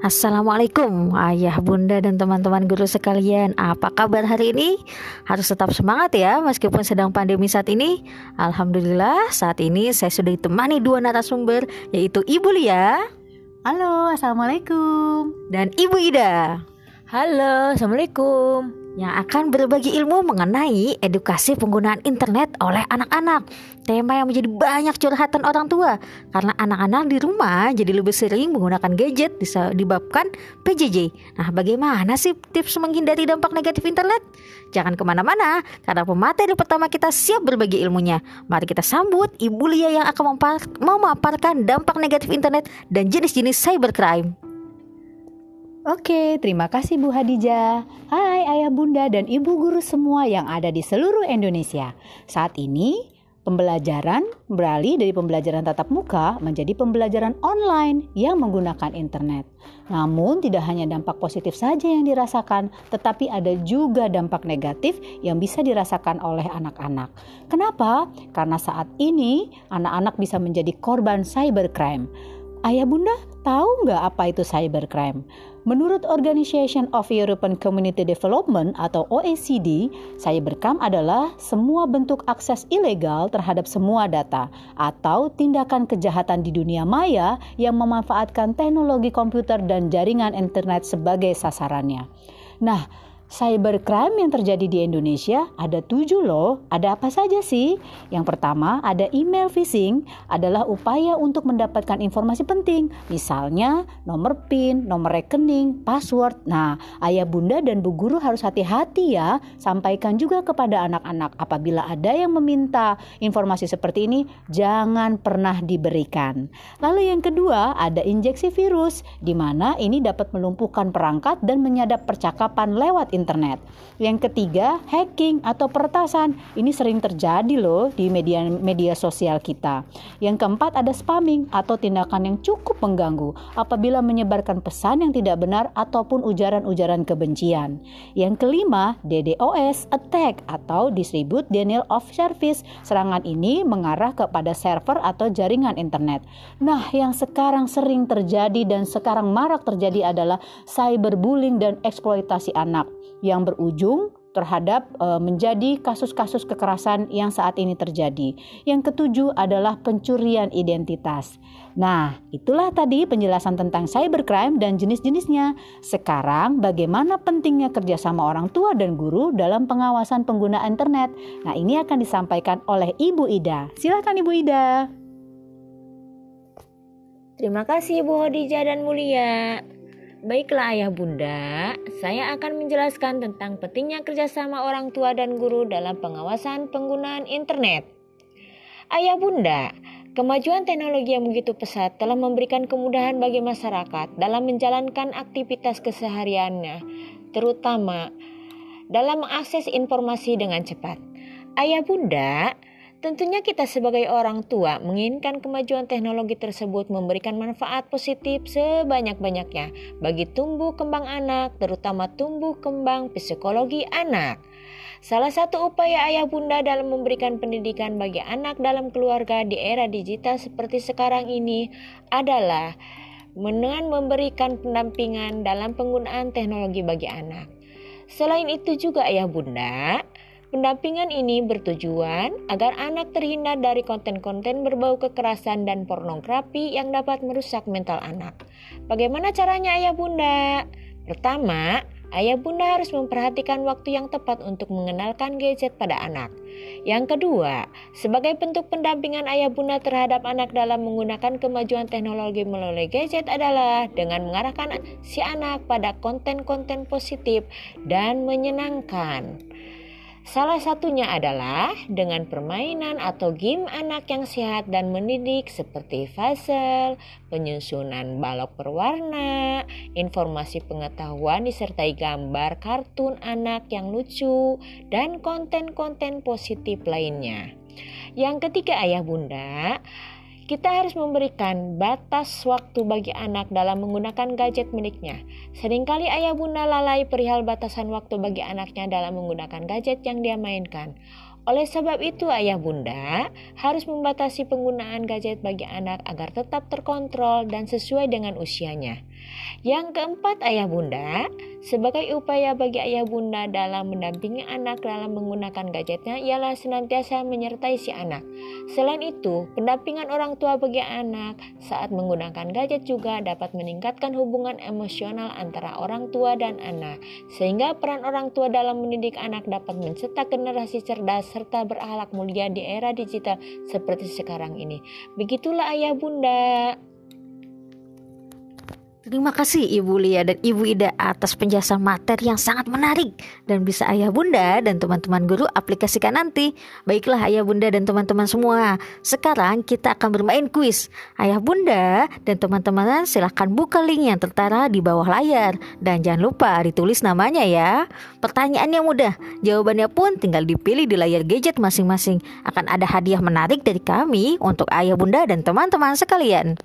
Assalamualaikum ayah bunda dan teman-teman guru sekalian. Apa kabar hari ini? Harus tetap semangat ya meskipun sedang pandemi saat ini. Alhamdulillah saat ini saya sudah ditemani dua narasumber Yaitu Ibu Lia. Halo Assalamualaikum. Dan Ibu Ida. Halo Assalamualaikum yang akan berbagi ilmu mengenai edukasi penggunaan internet oleh anak-anak. Tema yang menjadi banyak curhatan orang tua karena anak-anak di rumah jadi lebih sering menggunakan gadget disebabkan PJJ. Nah, bagaimana sih tips menghindari dampak negatif internet? Jangan ke mana-mana karena pemateri pertama kita siap berbagi ilmunya. Mari kita sambut Ibu Lia yang akan memaparkan dampak negatif internet dan jenis-jenis cybercrime. Oke, terima kasih Bu Hadijah. Hai ayah bunda dan ibu guru semua yang ada di seluruh Indonesia. Saat ini pembelajaran beralih dari pembelajaran tatap muka menjadi pembelajaran online yang menggunakan internet. Namun tidak hanya dampak positif saja yang dirasakan, tetapi ada juga dampak negatif yang bisa dirasakan oleh anak-anak. Kenapa? Karena saat ini anak-anak bisa menjadi korban cybercrime. Ayah bunda tahu nggak apa itu cybercrime? Menurut Organization of European Community Development atau OECD, cybercrime adalah semua bentuk akses ilegal terhadap semua data atau tindakan kejahatan di dunia maya yang memanfaatkan teknologi komputer dan jaringan internet sebagai sasarannya. Nah, cybercrime yang terjadi di Indonesia ada tujuh loh. Ada apa saja sih? Yang pertama ada email phishing adalah upaya untuk mendapatkan informasi penting. Misalnya nomor PIN, nomor rekening, password. Nah ayah bunda dan bu guru harus hati-hati ya. Sampaikan juga kepada anak-anak apabila ada yang meminta informasi seperti ini jangan pernah diberikan. Lalu yang kedua ada injeksi virus di mana ini dapat melumpuhkan perangkat dan menyadap percakapan lewat internet. Yang ketiga, hacking atau peretasan. Ini sering terjadi loh di media media sosial kita. Yang keempat ada spamming atau tindakan yang cukup mengganggu apabila menyebarkan pesan yang tidak benar ataupun ujaran-ujaran kebencian. Yang kelima, DDoS attack atau distribute denial of service. Serangan ini mengarah kepada server atau jaringan internet. Nah, yang sekarang sering terjadi dan sekarang marak terjadi adalah cyberbullying dan eksploitasi anak yang berujung terhadap e, menjadi kasus-kasus kekerasan yang saat ini terjadi. Yang ketujuh adalah pencurian identitas. Nah, itulah tadi penjelasan tentang cybercrime dan jenis-jenisnya. Sekarang, bagaimana pentingnya kerjasama orang tua dan guru dalam pengawasan pengguna internet? Nah, ini akan disampaikan oleh Ibu Ida. Silakan Ibu Ida. Terima kasih Ibu Hodijah dan Mulia. Baiklah ayah bunda, saya akan menjelaskan tentang pentingnya kerjasama orang tua dan guru dalam pengawasan penggunaan internet. Ayah bunda, kemajuan teknologi yang begitu pesat telah memberikan kemudahan bagi masyarakat dalam menjalankan aktivitas kesehariannya, terutama dalam mengakses informasi dengan cepat. Ayah bunda, Tentunya kita sebagai orang tua menginginkan kemajuan teknologi tersebut memberikan manfaat positif sebanyak-banyaknya bagi tumbuh kembang anak, terutama tumbuh kembang psikologi anak. Salah satu upaya ayah bunda dalam memberikan pendidikan bagi anak dalam keluarga di era digital seperti sekarang ini adalah dengan memberikan pendampingan dalam penggunaan teknologi bagi anak. Selain itu juga ayah bunda, Pendampingan ini bertujuan agar anak terhindar dari konten-konten berbau kekerasan dan pornografi yang dapat merusak mental anak. Bagaimana caranya ayah bunda? Pertama, ayah bunda harus memperhatikan waktu yang tepat untuk mengenalkan gadget pada anak. Yang kedua, sebagai bentuk pendampingan ayah bunda terhadap anak dalam menggunakan kemajuan teknologi melalui gadget adalah dengan mengarahkan si anak pada konten-konten positif dan menyenangkan. Salah satunya adalah dengan permainan atau game anak yang sehat dan mendidik seperti puzzle, penyusunan balok berwarna, informasi pengetahuan disertai gambar kartun anak yang lucu, dan konten-konten positif lainnya. Yang ketiga ayah bunda, kita harus memberikan batas waktu bagi anak dalam menggunakan gadget miliknya. Seringkali ayah bunda lalai perihal batasan waktu bagi anaknya dalam menggunakan gadget yang dia mainkan. Oleh sebab itu, ayah bunda harus membatasi penggunaan gadget bagi anak agar tetap terkontrol dan sesuai dengan usianya. Yang keempat, ayah bunda, sebagai upaya bagi ayah bunda dalam mendampingi anak dalam menggunakan gadgetnya ialah senantiasa menyertai si anak. Selain itu, pendampingan orang tua bagi anak saat menggunakan gadget juga dapat meningkatkan hubungan emosional antara orang tua dan anak, sehingga peran orang tua dalam mendidik anak dapat mencetak generasi cerdas serta berakhlak mulia di era digital seperti sekarang ini. Begitulah ayah bunda. Terima kasih Ibu Lia dan Ibu Ida atas penjelasan materi yang sangat menarik dan bisa Ayah Bunda dan teman-teman guru aplikasikan nanti. Baiklah Ayah Bunda dan teman-teman semua, sekarang kita akan bermain kuis. Ayah Bunda dan teman-teman silahkan buka link yang tertera di bawah layar dan jangan lupa ditulis namanya ya. Pertanyaannya mudah, jawabannya pun tinggal dipilih di layar gadget masing-masing. Akan ada hadiah menarik dari kami untuk Ayah Bunda dan teman-teman sekalian.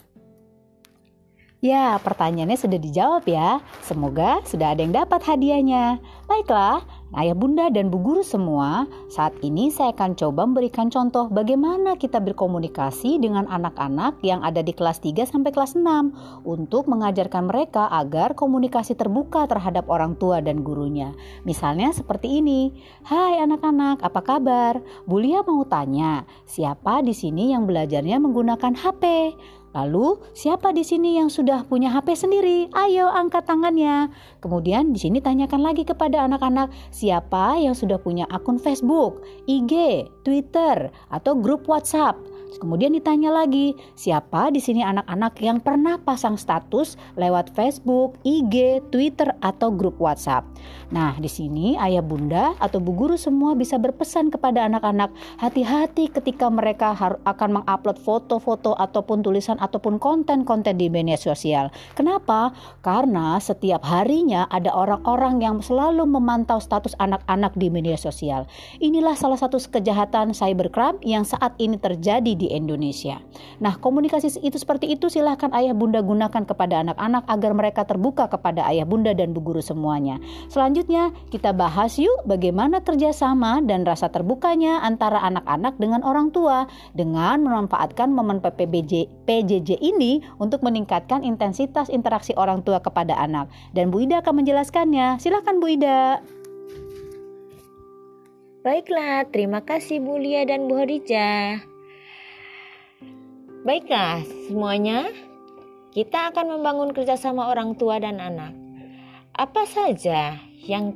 Ya, pertanyaannya sudah dijawab ya. Semoga sudah ada yang dapat hadiahnya. Baiklah, ayah bunda dan bu guru semua, saat ini saya akan coba memberikan contoh bagaimana kita berkomunikasi dengan anak-anak yang ada di kelas 3 sampai kelas 6 untuk mengajarkan mereka agar komunikasi terbuka terhadap orang tua dan gurunya. Misalnya seperti ini. Hai anak-anak, apa kabar? Bulia mau tanya, siapa di sini yang belajarnya menggunakan HP? Lalu, siapa di sini yang sudah punya HP sendiri? Ayo angkat tangannya. Kemudian di sini tanyakan lagi kepada anak-anak, siapa yang sudah punya akun Facebook, IG, Twitter, atau grup WhatsApp? Kemudian ditanya lagi, siapa di sini anak-anak yang pernah pasang status lewat Facebook, IG, Twitter, atau grup WhatsApp? Nah, di sini ayah bunda atau bu guru semua bisa berpesan kepada anak-anak, hati-hati ketika mereka akan mengupload foto-foto ataupun tulisan ataupun konten-konten di media sosial. Kenapa? Karena setiap harinya ada orang-orang yang selalu memantau status anak-anak di media sosial. Inilah salah satu kejahatan cybercrime yang saat ini terjadi di di Indonesia. Nah, komunikasi itu seperti itu silahkan ayah bunda gunakan kepada anak-anak agar mereka terbuka kepada ayah bunda dan bu guru semuanya. Selanjutnya, kita bahas yuk bagaimana kerjasama dan rasa terbukanya antara anak-anak dengan orang tua dengan memanfaatkan momen PPBJ, PJJ ini untuk meningkatkan intensitas interaksi orang tua kepada anak. Dan Bu Ida akan menjelaskannya. Silahkan Bu Ida. Baiklah, terima kasih Bu Lia dan Bu Hadijah. Baiklah, semuanya, kita akan membangun kerjasama orang tua dan anak. Apa saja yang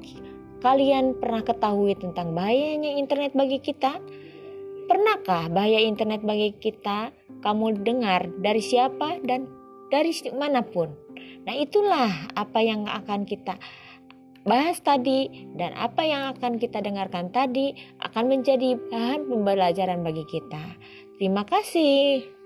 kalian pernah ketahui tentang bahayanya internet bagi kita? Pernahkah bahaya internet bagi kita kamu dengar dari siapa dan dari mana pun? Nah, itulah apa yang akan kita bahas tadi dan apa yang akan kita dengarkan tadi akan menjadi bahan pembelajaran bagi kita. Terima kasih.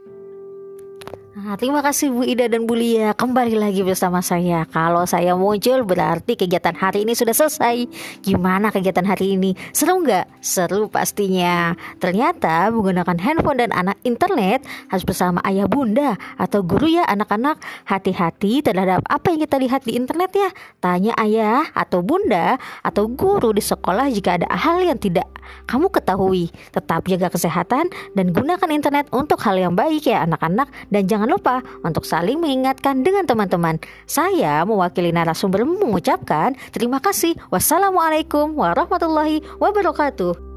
Nah, terima kasih Bu Ida dan Bu Lia kembali lagi bersama saya. Kalau saya muncul berarti kegiatan hari ini sudah selesai. Gimana kegiatan hari ini? Seru nggak? Seru pastinya. Ternyata menggunakan handphone dan anak internet harus bersama ayah bunda atau guru ya anak-anak. Hati-hati terhadap apa yang kita lihat di internet ya. Tanya ayah atau bunda atau guru di sekolah jika ada hal yang tidak kamu ketahui. Tetap jaga kesehatan dan gunakan internet untuk hal yang baik ya anak-anak dan jangan jangan lupa untuk saling mengingatkan dengan teman-teman. Saya mewakili narasumber mengucapkan terima kasih. Wassalamualaikum warahmatullahi wabarakatuh.